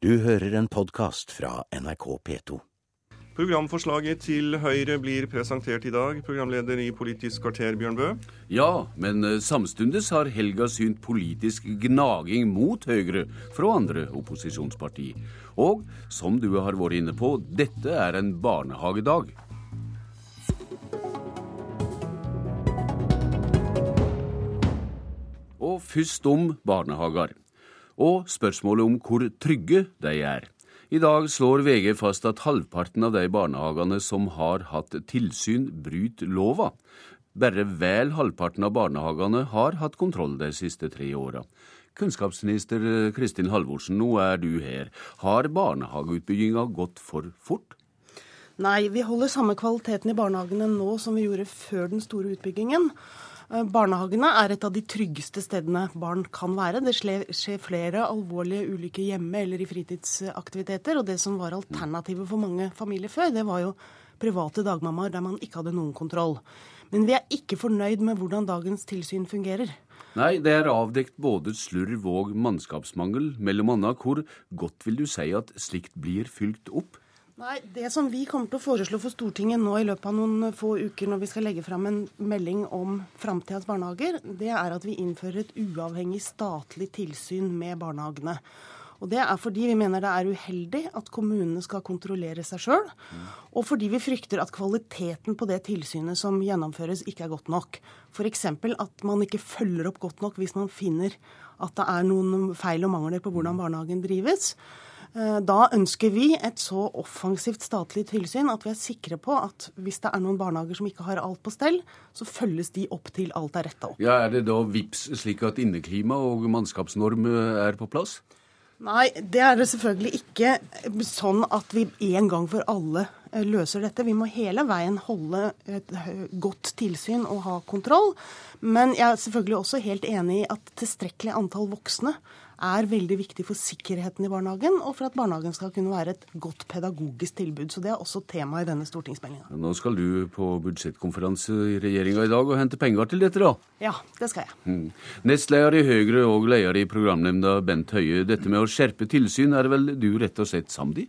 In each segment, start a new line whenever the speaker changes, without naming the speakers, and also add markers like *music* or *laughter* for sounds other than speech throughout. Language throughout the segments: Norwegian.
Du hører en podkast fra NRK P2.
Programforslaget til Høyre blir presentert i dag. Programleder i Politisk kvarter, Bjørn Bø.
Ja, men samtidig samstundes har Helga synt politisk gnaging mot Høyre fra andre opposisjonsparti. Og som du har vært inne på, dette er en barnehagedag. Og først om barnehager. Og spørsmålet om hvor trygge de er. I dag slår VG fast at halvparten av de barnehagene som har hatt tilsyn, bryter lova. Bare vel halvparten av barnehagene har hatt kontroll de siste tre åra. Kunnskapsminister Kristin Halvorsen, nå er du her. Har barnehageutbygginga gått for fort?
Nei, vi holder samme kvaliteten i barnehagene nå som vi gjorde før den store utbyggingen. Eh, barnehagene er et av de tryggeste stedene barn kan være. Det skjer flere alvorlige ulykker hjemme eller i fritidsaktiviteter. Og det som var alternativet for mange familier før, det var jo private dagmammaer der man ikke hadde noen kontroll. Men vi er ikke fornøyd med hvordan dagens tilsyn fungerer.
Nei, det er avdekt både slurv og mannskapsmangel. Mellom annet, hvor godt vil du si at slikt blir fylt opp?
Nei, Det som vi kommer til å foreslå for Stortinget nå i løpet av noen få uker når vi skal legge fram en melding om framtidas barnehager, det er at vi innfører et uavhengig statlig tilsyn med barnehagene. Og Det er fordi vi mener det er uheldig at kommunene skal kontrollere seg sjøl, og fordi vi frykter at kvaliteten på det tilsynet som gjennomføres, ikke er godt nok. F.eks. at man ikke følger opp godt nok hvis man finner at det er noen feil og mangler på hvordan barnehagen drives. Eh, da ønsker vi et så offensivt statlig tilsyn at vi er sikre på at hvis det er noen barnehager som ikke har alt på stell, så følges de opp til alt er retta opp.
Ja, Er det da VIPS slik at inneklima og mannskapsnorm eh, er på plass?
Nei, det er det selvfølgelig ikke sånn at vi en gang for alle løser dette. Vi må hele veien holde et godt tilsyn og ha kontroll. Men jeg er selvfølgelig også helt enig i at tilstrekkelig antall voksne er veldig viktig for sikkerheten i barnehagen, og for at barnehagen skal kunne være et godt pedagogisk tilbud. Så det er også tema i denne stortingsmeldinga.
Nå skal du på budsjettkonferanse i regjeringa i dag og hente penger til dette, da?
Ja, det skal jeg.
Mm. Nestleder i Høyre og leder i programnemnda Bent Høie, dette med å skjerpe tilsyn er vel du rett og slett samd i?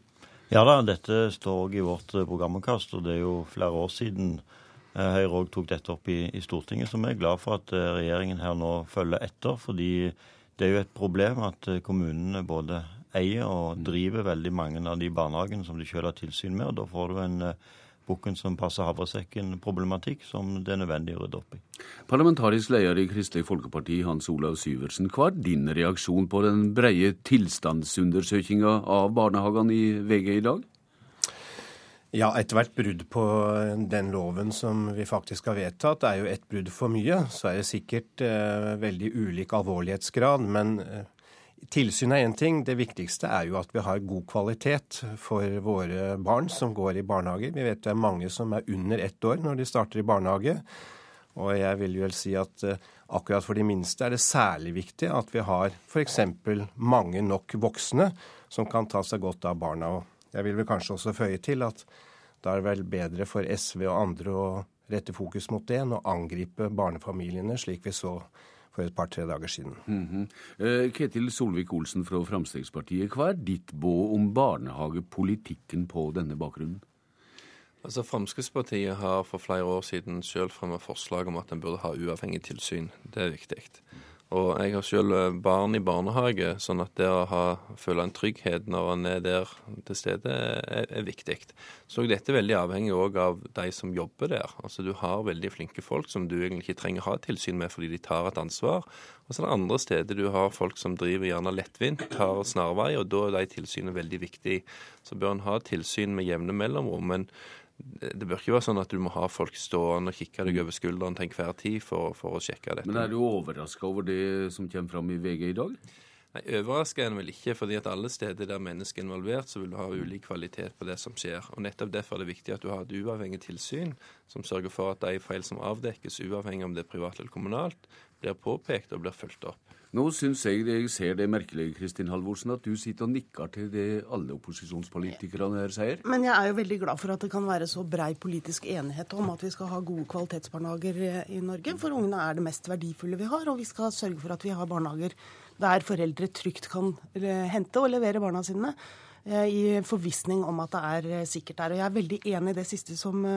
Ja da, dette står òg i vårt eh, programutkast, og det er jo flere år siden eh, Høyre òg tok dette opp i, i Stortinget, så vi er glad for at eh, regjeringen her nå følger etter. fordi det er jo et problem at kommunene både eier og driver veldig mange av de barnehagene som de selv har tilsyn med. og Da får du en bukken som passer havresekken-problematikk som det er nødvendig å rydde opp i.
Parlamentarisk leder i Kristelig Folkeparti, Hans Olav Syversen. Hva er din reaksjon på den breie tilstandsundersøkinga av barnehagene i VG i dag?
Ja, ethvert brudd på den loven som vi faktisk har vedtatt, er jo ett brudd for mye. Så er det sikkert eh, veldig ulik alvorlighetsgrad. Men eh, tilsyn er én ting. Det viktigste er jo at vi har god kvalitet for våre barn som går i barnehager. Vi vet det er mange som er under ett år når de starter i barnehage. Og jeg vil vel si at eh, akkurat for de minste er det særlig viktig at vi har f.eks. mange nok voksne som kan ta seg godt av barna. og jeg vil vel kanskje også føye til at da er det vel bedre for SV og andre å rette fokus mot det enn å angripe barnefamiliene, slik vi så for et par-tre dager siden.
Mm -hmm. Ketil Solvik-Olsen fra Fremskrittspartiet, hva er ditt båd om barnehagepolitikken på denne bakgrunnen?
Altså Fremskrittspartiet har for flere år siden selv fremmet forslag om at en burde ha uavhengig tilsyn. Det er viktig. Og jeg har selv eh, barn i barnehage, sånn at det å ha, føle en trygghet når en er der til stede, er, er viktig. Så dette er veldig avhengig òg av de som jobber der. Altså Du har veldig flinke folk som du egentlig ikke trenger å ha tilsyn med fordi de tar et ansvar. Og så er det andre steder du har folk som driver gjerne lettvint, tar snarvei, og da er de tilsynene veldig viktig. Så bør en ha tilsyn med jevne mellomrom. men det bør ikke være sånn at du må ha folk stående og kikke deg over skulderen til enhver tid for, for, å sjekke dette.
Men er du overraska over det som kommer fram i VG i dag?
Nei, Overraska er en vel ikke, fordi at alle steder der mennesker er involvert, så vil du ha ulik kvalitet på det som skjer. Og Nettopp derfor er det viktig at du har et uavhengig tilsyn som sørger for at de feil som avdekkes, uavhengig om det er privat eller kommunalt, blir påpekt og blir fulgt opp.
Nå syns jeg jeg ser det merkelige, Kristin Halvorsen, at du sitter og nikker til det alle opposisjonspolitikerne her sier.
Men jeg er jo veldig glad for at det kan være så brei politisk enighet om at vi skal ha gode kvalitetsbarnehager i Norge. For ungene er det mest verdifulle vi har, og vi skal sørge for at vi har barnehager der foreldre trygt kan hente og levere barna sine i forvissning om at det er sikkert der. Og jeg er veldig enig i det siste som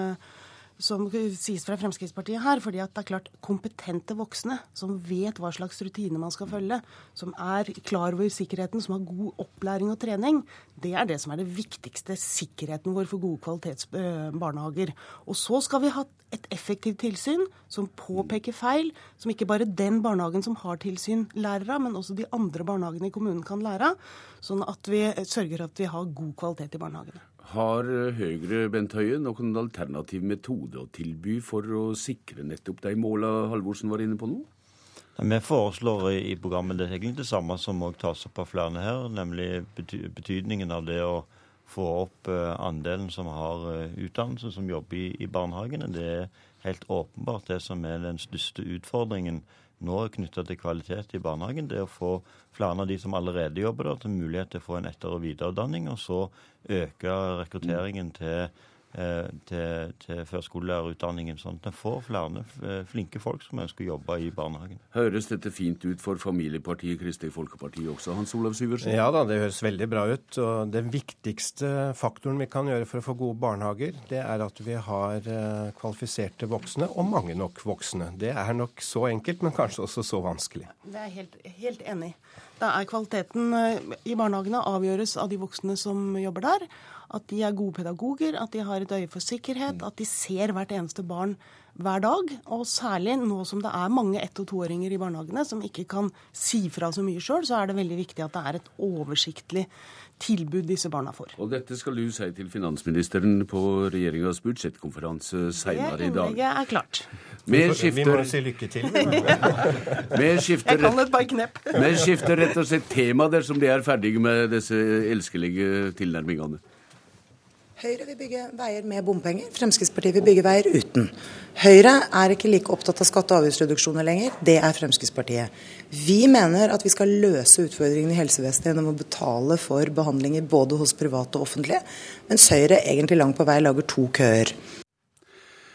som sies fra Fremskrittspartiet her. fordi at det er klart kompetente voksne som vet hva slags rutine man skal følge, som er klar over sikkerheten, som har god opplæring og trening, det er det som er det viktigste. Sikkerheten vår for gode kvalitetsbarnehager. Og så skal vi ha et effektivt tilsyn som påpeker feil, som ikke bare den barnehagen som har tilsyn, lærer av, men også de andre barnehagene i kommunen kan lære av. Sånn at vi sørger at vi har god kvalitet i barnehagene.
Har Høyre Bent Høie noen alternativ metode å tilby for å sikre nettopp de måla Halvorsen var inne på nå?
Vi foreslår i programmet det egentlig det samme som også tas opp av flere her, nemlig betydningen av det å få opp eh, andelen som har eh, utdannelse, som jobber i barnehagene. Det er helt åpenbart det som er den største utfordringen nå knytta til kvalitet i barnehagen, det er å få flere av de som allerede jobber der, til mulighet til å få en etter- og videreutdanning, og så øke rekrutteringen til til, til førskolelærerutdanningen, sånn at en får flere eh, flinke folk som ønsker å jobbe i barnehagen.
Høres dette fint ut for familiepartiet Kristelig Folkeparti også, Hans Olav Syversen?
Ja da, det høres veldig bra ut. Og den viktigste faktoren vi kan gjøre for å få gode barnehager, det er at vi har eh, kvalifiserte voksne, og mange nok voksne. Det er nok så enkelt, men kanskje også så vanskelig.
Det er jeg helt, helt enig i. Da er kvaliteten i barnehagene avgjøres av de voksne som jobber der. At de er gode pedagoger, at de har et øye for sikkerhet, at de ser hvert eneste barn hver dag. Og særlig nå som det er mange ett- og toåringer i barnehagene som ikke kan si fra så mye sjøl, så er det veldig viktig at det er et oversiktlig tilbud disse barna får.
Og dette skal du si til finansministeren på regjeringas budsjettkonferanse seinere i dag.
Det innlegget er klart.
Vi, skifter... vi må si lykke til. *laughs*
skifter... Jeg kan et par knep.
Vi skifter rett og slett tema dersom de er ferdige med disse elskelige tilnærmingene.
Høyre vil bygge veier med bompenger, Fremskrittspartiet vil bygge veier uten. Høyre er ikke like opptatt av skatte- og avgiftsreduksjoner lenger, det er Fremskrittspartiet. Vi mener at vi skal løse utfordringene i helsevesenet gjennom å betale for behandlinger både hos private og offentlige, mens Høyre egentlig langt på vei lager to køer.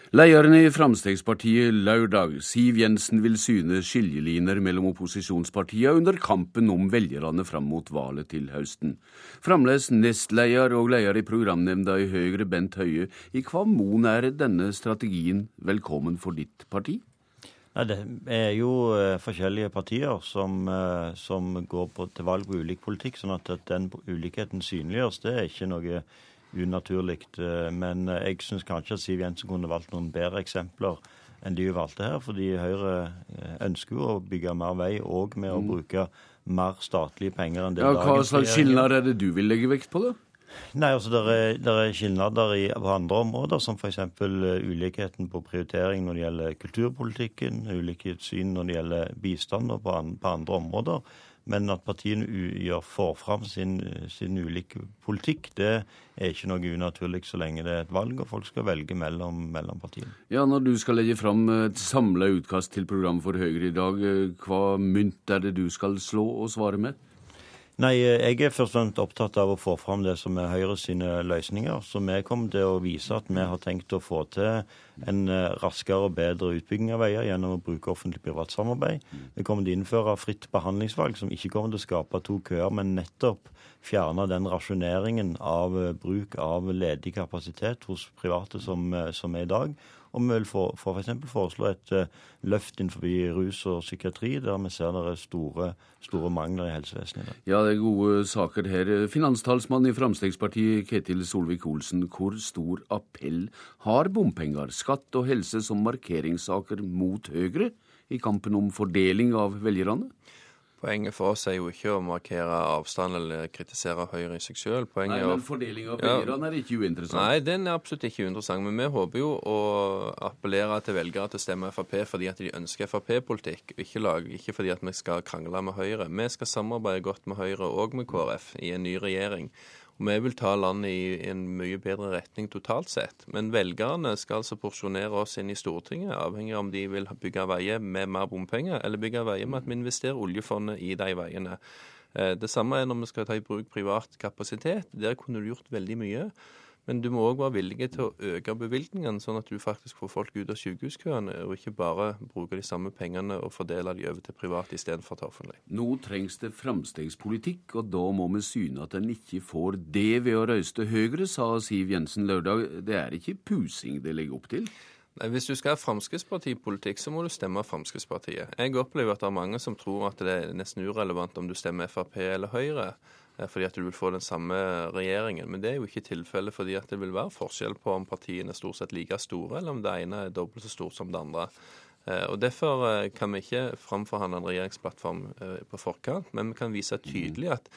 Lederen i Fremskrittspartiet lørdag, Siv Jensen, vil syne skiljeliner mellom opposisjonspartiene under kampen om velgerne fram mot valget til høsten. Fremdeles nestleder og leder i programnemnda i Høyre, Bent Høie. I hva mon er denne strategien velkommen for ditt parti?
Nei, Det er jo uh, forskjellige partier som, uh, som går på, til valg på ulik politikk, sånn at, at den ulikheten synliggjøres. Det er ikke noe unaturlig. Eh, men eh, jeg syns kanskje at Siv Jensen kunne valgt noen bedre eksempler enn de hun valgte her. Fordi Høyre eh, ønsker jo å bygge mer vei òg med å mm. bruke mer statlige penger enn det
ja, Hva slags skilnader er det du vil legge vekt på, da?
Nei, altså Det er, er skilnader på andre områder, som f.eks. ulikheten på prioritering når det gjelder kulturpolitikken, ulikt syn når det gjelder bistand og på, an, på andre områder. Men at partiene gjør, får fram sin, sin, ulike politikk, det er ikke noe unaturlig så lenge det er et valg og folk skal velge mellom, mellom partiene.
Ja, Når du skal legge fram et samla utkast til program for Høyre i dag, eh, hva mynt er det du skal slå og svare med?
Nei, Jeg er først og fremst opptatt av å få fram det som er Høyre sine løsninger. Så vi kommer til å vise at vi har tenkt å få til en eh, raskere og bedre utbygging av veier gjennom å bruke offentlig-privat samarbeid. Vi kommer til å innføre fritt behandlingsvalg, som ikke kommer til å skape to køer, men nettopp fjerne den rasjoneringen av eh, bruk av ledig kapasitet hos private som, eh, som er i dag. Og vi vil for, for foreslå et uh, løft innenfor rus og psykiatri, der vi ser det er store, store mangler i helsevesenet.
Ja, det er gode saker her. Finanstalsmann i Fremskrittspartiet, Ketil Solvik-Olsen. Hvor stor appell har bompenger, skatt og helse som markeringssaker mot Høyre i kampen om fordeling av velgerne?
Poenget for oss er jo ikke å markere avstand eller kritisere Høyre i seg sjøl.
Nei, men fordeling av velgerne ja, er ikke uinteressant?
Nei, den er absolutt ikke uinteressant. Men vi håper jo å appellere til velgere til å stemme Frp fordi at de ønsker Frp-politikk, ikke, ikke fordi at vi skal krangle med Høyre. Vi skal samarbeide godt med Høyre og med KrF i en ny regjering. Og Vi vil ta landet i en mye bedre retning totalt sett. Men velgerne skal altså porsjonere oss inn i Stortinget, avhengig av om de vil bygge veier med mer bompenger, eller bygge veier med at vi investerer oljefondet i de veiene. Eh, det samme er når vi skal ta i bruk privat kapasitet. Der kunne du gjort veldig mye. Men du må òg være villig til å øke bevilgningene, sånn at du faktisk får folk ut av sykehuskøene, og ikke bare bruke de samme pengene og fordele de over til privat istedenfor til offentlig.
Nå trengs det framstegspolitikk, og da må vi syne at en ikke får det ved å røyste Høyre, sa Siv Jensen lørdag. Det er ikke pusing det legger opp til?
Hvis du skal ha Fremskrittspartipolitikk, så må du stemme Fremskrittspartiet. Jeg opplever at det er mange som tror at det er nesten urelevant om du stemmer Frp eller Høyre, fordi at du vil få den samme regjeringen. Men det er jo ikke tilfellet, fordi at det vil være forskjell på om partiene er stort sett like store, eller om det ene er dobbelt så stort som det andre. Eh, Og Derfor eh, kan vi ikke framforhandle en regjeringsplattform på forkant, men vi kan vise tydelig at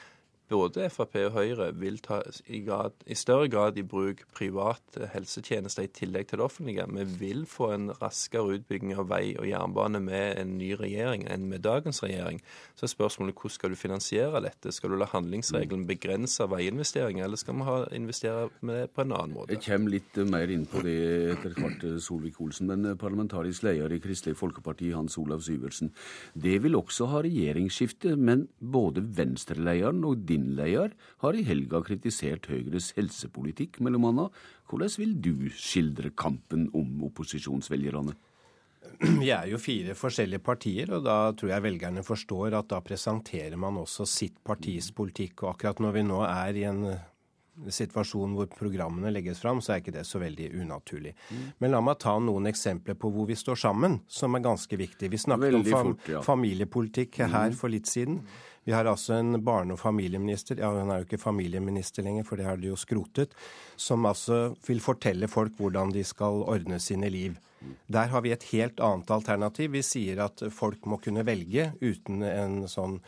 både Frp og Høyre vil ta i, grad, i, større grad i bruk private helsetjenester i tillegg til det offentlige. Vi vil få en raskere utbygging av vei og jernbane med en ny regjering enn med dagens regjering. Så er spørsmålet hvordan skal du finansiere dette? Skal du la handlingsregelen begrense veiinvesteringer, eller skal vi ha, investere med det på en annen måte?
Jeg kommer litt mer inn på det etter hvert, Solvik-Olsen. Men parlamentarisk leder i Kristelig Folkeparti, Hans Olav Syversen. Det vil også ha regjeringsskifte, men både Venstre-lederen og din leder har i helga kritisert Høyres helsepolitikk, mellom anna. Hvordan vil du skildre kampen om opposisjonsvelgerne?
Vi er jo fire forskjellige partier, og da tror jeg velgerne forstår at da presenterer man også sitt partis politikk. Og akkurat når vi nå er i en situasjon hvor programmene legges fram, så er ikke det så veldig unaturlig. Mm. Men la meg ta noen eksempler på hvor vi står sammen, som er ganske viktig. Vi snakket veldig om fam fort, ja. familiepolitikk her for litt siden. Vi har altså en barne- og familieminister, ja hun er jo ikke familieminister lenger, for det har de jo skrotet, som altså vil fortelle folk hvordan de skal ordne sine liv. Der har vi et helt annet alternativ. Vi sier at folk må kunne velge uten en sånn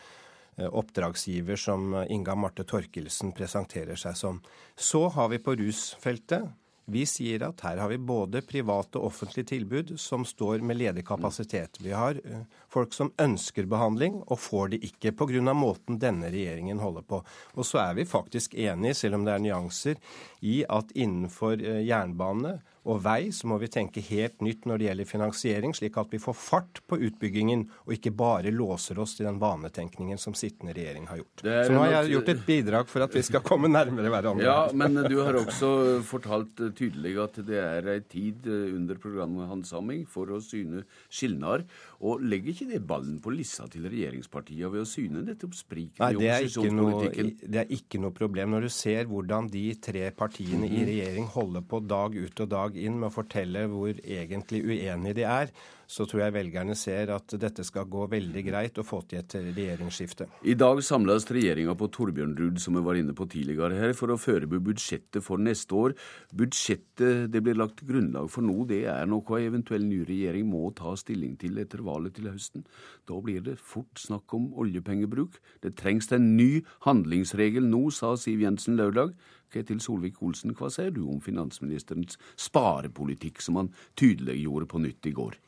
oppdragsgiver som Inga Marte Torkelsen presenterer seg som. Så har vi på rusfeltet vi sier at her har vi både private og offentlige tilbud som står med ledig kapasitet. Vi har eh, folk som ønsker behandling og får det ikke pga. måten denne regjeringen holder på. Og så er vi faktisk enige, selv om det er nyanser, i at innenfor eh, jernbane og vei så må vi tenke helt nytt når det gjelder finansiering, slik at vi får fart på utbyggingen og ikke bare låser oss til den vanetenkningen som sittende regjering har gjort. Så nå har jeg gjort et bidrag for at vi skal komme nærmere hverandre.
Ja, men du har også fortalt tydelig at det er ei tid under programmet handsaming for å syne skilnader. Og legger ikke det ballen på lissa til regjeringspartiene ved å syne nettopp spriket i opposisjonspolitikken?
Noe, det er ikke noe problem. Når du ser hvordan de tre partiene i mhm. regjering holder på dag ut og dag inn med å fortelle hvor egentlig uenige de er, så tror jeg velgerne ser at dette skal gå veldig greit å få til et regjeringsskifte.
I dag samles regjeringa på Torbjørnrud, som vi var inne på tidligere her, for å forberede budsjettet for neste år. Budsjettet det blir lagt grunnlag for nå, det er noe ei eventuell ny regjering må ta stilling til etter valget til høsten. Da blir det fort snakk om oljepengebruk. Det trengs en ny handlingsregel nå, sa Siv Jensen lørdag. Ketil Solvik-Olsen, hva sier du om finansministerens sparepolitikk, som han tydeliggjorde på nytt i går?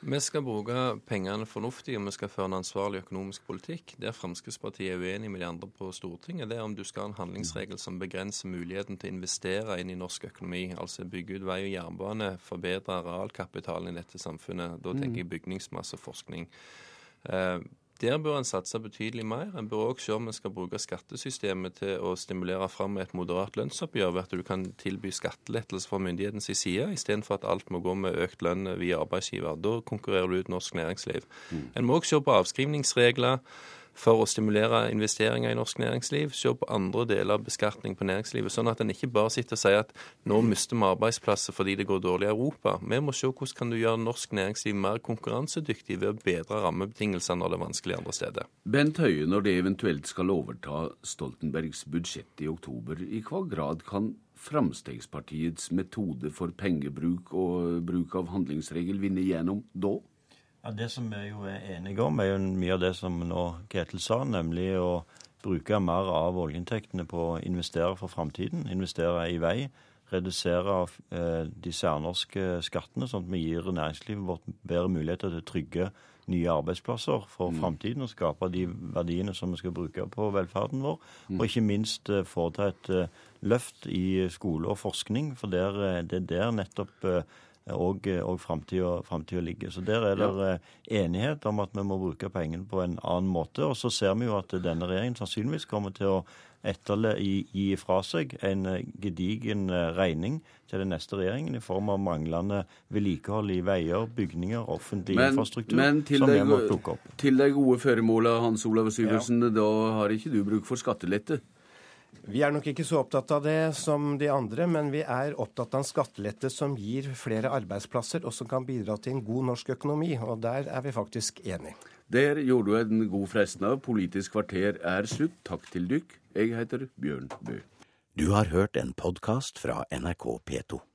Vi skal bruke pengene fornuftig, og vi skal føre en ansvarlig økonomisk politikk. Der Fremskrittspartiet er uenig med de andre på Stortinget, det er om du skal ha en handlingsregel som begrenser muligheten til å investere inn i norsk økonomi. Altså bygge ut vei og jernbane, forbedre realkapitalen i dette samfunnet. Da tenker jeg bygningsmasse og forskning. Der bør en satse betydelig mer. En bør òg se om en skal bruke skattesystemet til å stimulere fram et moderat lønnsoppgjør ved at du kan tilby skattelettelser fra myndighetens side, istedenfor at alt må gå med økt lønn via arbeidsgiver. Da konkurrerer du ut norsk næringsliv. Mm. En må òg se på avskrivningsregler for å stimulere investeringer i norsk næringsliv, se på andre deler av beskatning på næringslivet, sånn at en ikke bare sitter og sier at nå mister vi arbeidsplasser fordi det går dårlig i Europa. Vi må se hvordan kan du gjøre norsk næringsliv mer konkurransedyktig ved å bedre rammebetingelsene når det er vanskelig andre steder.
Bent Høie, når det eventuelt skal overta Stoltenbergs budsjett i oktober, i hva grad kan Fremskrittspartiets metode for pengebruk og bruk av handlingsregel vinne gjennom da?
Ja, Det som vi jo er enige om, er jo mye av det som nå Ketil sa, nemlig å bruke mer av oljeinntektene på å investere for framtiden. Investere i vei. Redusere eh, de særnorske skattene, sånn at vi gir næringslivet vårt bedre muligheter til å trygge nye arbeidsplasser for mm. framtiden og skape de verdiene som vi skal bruke på velferden vår. Mm. Og ikke minst eh, foreta et eh, løft i skole og forskning, for eh, det er der nettopp og, og framtida ligger. Så der er det ja. Eh, enighet om at vi må bruke pengene på en annen måte. Og så ser vi jo at denne regjeringen sannsynligvis kommer til å etterle, gi fra seg en gedigen regning til den neste regjeringen i form av manglende vedlikehold i veier, bygninger, offentlig
Men,
infrastruktur,
men til,
som vi må plukke opp.
til det gode føremålet, Hans Olav Syversen, da har ikke du bruk for skattelette?
Vi er nok ikke så opptatt av det som de andre, men vi er opptatt av en skattelette som gir flere arbeidsplasser, og som kan bidra til en god norsk økonomi. Og der er vi faktisk enige.
Der gjorde du en god fresten av. Politisk kvarter er slutt. Takk til dykk. Jeg heter Bjørn Bø.
Du har hørt en podkast fra NRK P2.